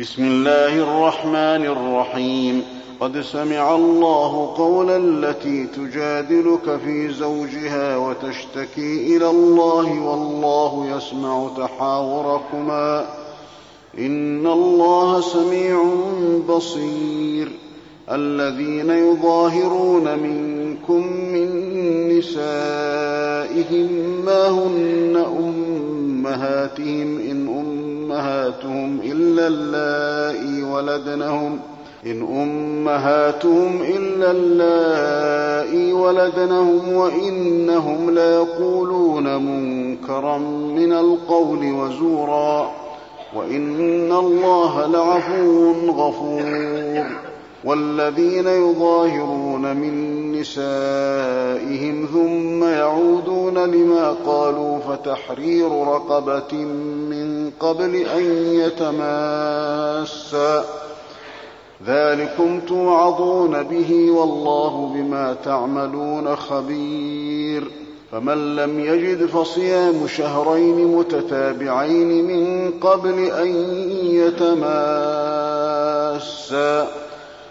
بسم الله الرحمن الرحيم. قد سمع الله قول التي تجادلك في زوجها وتشتكي إلى الله والله يسمع تحاوركما. إن الله سميع بصير. الذين يظاهرون منكم من نسائهم ما هن أمهاتهم إن أمهاتهم إلا اللائي ولدنهم إن أمهاتهم إلا اللائي ولدنهم وإنهم ليقولون منكرا من القول وزورا وإن الله لعفو غفور والذين يظاهرون من نسائهم ثم يعودون لما قالوا فتحرير رقبة من قبل أن يتماسا. ذلكم توعظون به والله بما تعملون خبير. فمن لم يجد فصيام شهرين متتابعين من قبل أن يتماسا.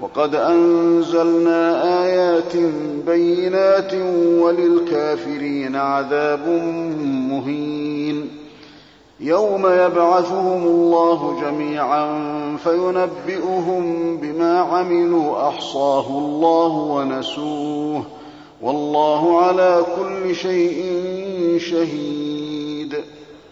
وقد أنزلنا آيات بينات وللكافرين عذاب مهين. يوم يبعثهم الله جميعا فينبئهم بما عملوا أحصاه الله ونسوه. والله على كل شيء شهيد.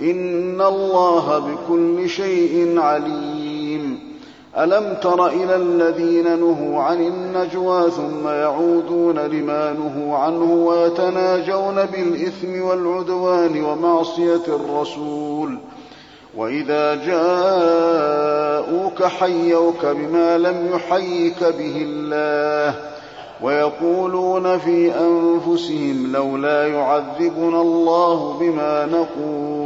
إن الله بكل شيء عليم. ألم تر إلى الذين نهوا عن النجوى ثم يعودون لما نهوا عنه ويتناجون بالإثم والعدوان ومعصية الرسول. وإذا جاءوك حيوك بما لم يحيك به الله. ويقولون في أنفسهم لولا يعذبنا الله بما نقول.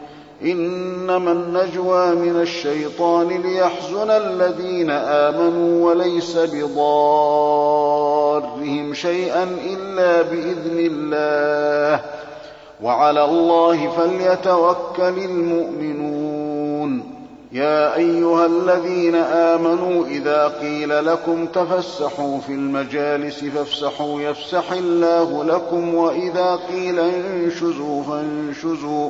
إنما النجوى من الشيطان ليحزن الذين آمنوا وليس بضارهم شيئا إلا بإذن الله. وعلى الله فليتوكل المؤمنون. يا أيها الذين آمنوا إذا قيل لكم تفسحوا في المجالس فافسحوا يفسح الله لكم وإذا قيل انشزوا فانشزوا.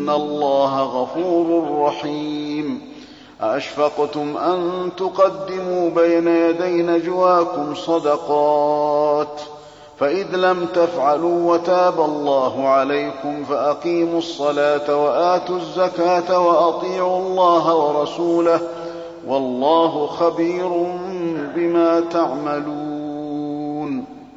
إن الله غفور رحيم. أأشفقتم أن تقدموا بين يدي نجواكم صدقات فإذ لم تفعلوا وتاب الله عليكم فأقيموا الصلاة وآتوا الزكاة وأطيعوا الله ورسوله والله خبير بما تعملون.